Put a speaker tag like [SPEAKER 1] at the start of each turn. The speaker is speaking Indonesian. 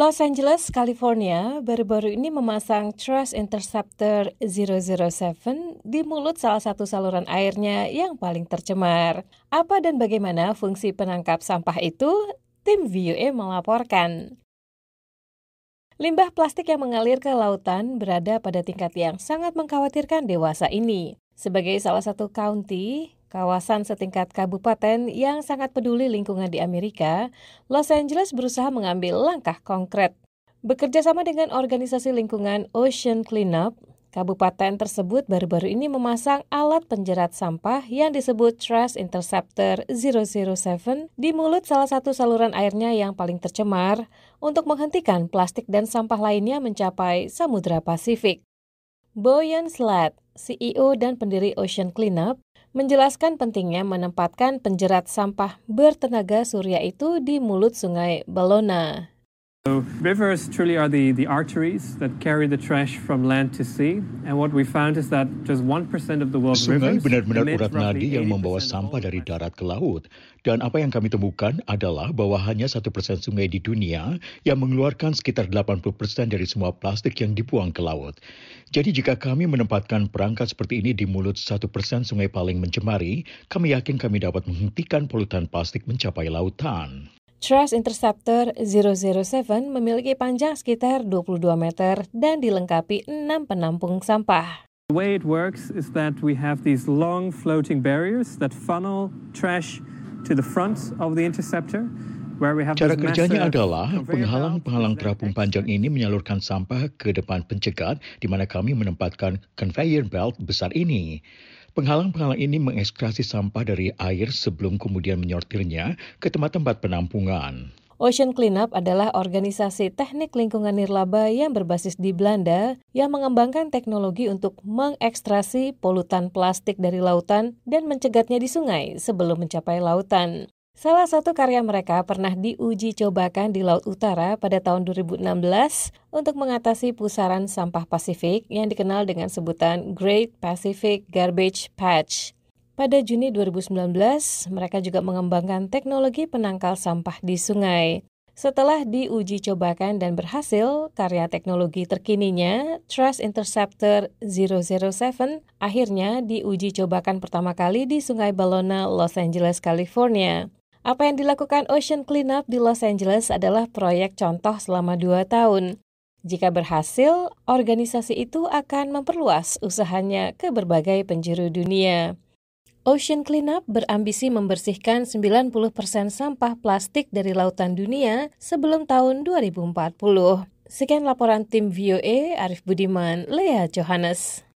[SPEAKER 1] Los Angeles, California baru-baru ini memasang Trash Interceptor 007 di mulut salah satu saluran airnya yang paling tercemar. Apa dan bagaimana fungsi penangkap sampah itu? Tim VOA melaporkan. Limbah plastik yang mengalir ke lautan berada pada tingkat yang sangat mengkhawatirkan dewasa ini. Sebagai salah satu county, kawasan setingkat kabupaten yang sangat peduli lingkungan di Amerika, Los Angeles berusaha mengambil langkah konkret. Bekerja sama dengan organisasi lingkungan Ocean Cleanup, kabupaten tersebut baru-baru ini memasang alat penjerat sampah yang disebut Trash Interceptor 007 di mulut salah satu saluran airnya yang paling tercemar untuk menghentikan plastik dan sampah lainnya mencapai Samudra Pasifik. Boyan Slat, CEO dan pendiri Ocean Cleanup, menjelaskan pentingnya menempatkan penjerat sampah bertenaga surya itu di mulut sungai Balona.
[SPEAKER 2] So, rivers truly are the, the arteries that carry the trash from land to sea. And what we found is that just 1% of the world's
[SPEAKER 3] Sungai benar-benar urat nadi yang
[SPEAKER 2] 80%
[SPEAKER 3] membawa sampah dari darat ke laut. Dan apa yang kami temukan adalah bahwa hanya satu persen sungai di dunia yang mengeluarkan sekitar 80 persen dari semua plastik yang dibuang ke laut. Jadi jika kami menempatkan perangkat seperti ini di mulut satu persen sungai paling mencemari, kami yakin kami dapat menghentikan polutan plastik mencapai lautan.
[SPEAKER 1] Trash Interceptor 007 memiliki panjang sekitar 22 meter dan dilengkapi 6 penampung sampah.
[SPEAKER 2] The way it works is that we have these long floating barriers that funnel trash to the front of the interceptor. Where we have
[SPEAKER 3] Cara kerjanya adalah penghalang-penghalang terapung panjang ini menyalurkan sampah ke depan pencegat di mana kami menempatkan conveyor belt besar ini. Penghalang-penghalang ini mengekskrasi sampah dari air sebelum kemudian menyortirnya ke tempat-tempat penampungan.
[SPEAKER 1] Ocean Cleanup adalah organisasi teknik lingkungan nirlaba yang berbasis di Belanda yang mengembangkan teknologi untuk mengekstrasi polutan plastik dari lautan dan mencegatnya di sungai sebelum mencapai lautan. Salah satu karya mereka pernah diuji cobakan di Laut Utara pada tahun 2016 untuk mengatasi pusaran sampah Pasifik yang dikenal dengan sebutan Great Pacific Garbage Patch. Pada Juni 2019, mereka juga mengembangkan teknologi penangkal sampah di sungai. Setelah diuji cobakan dan berhasil, karya teknologi terkininya, Trash Interceptor 007, akhirnya diuji cobakan pertama kali di Sungai Balona, Los Angeles, California. Apa yang dilakukan Ocean Cleanup di Los Angeles adalah proyek contoh selama dua tahun. Jika berhasil, organisasi itu akan memperluas usahanya ke berbagai penjuru dunia. Ocean Cleanup berambisi membersihkan 90% sampah plastik dari lautan dunia sebelum tahun 2040. Sekian laporan tim VOA, Arif Budiman, Lea Johannes.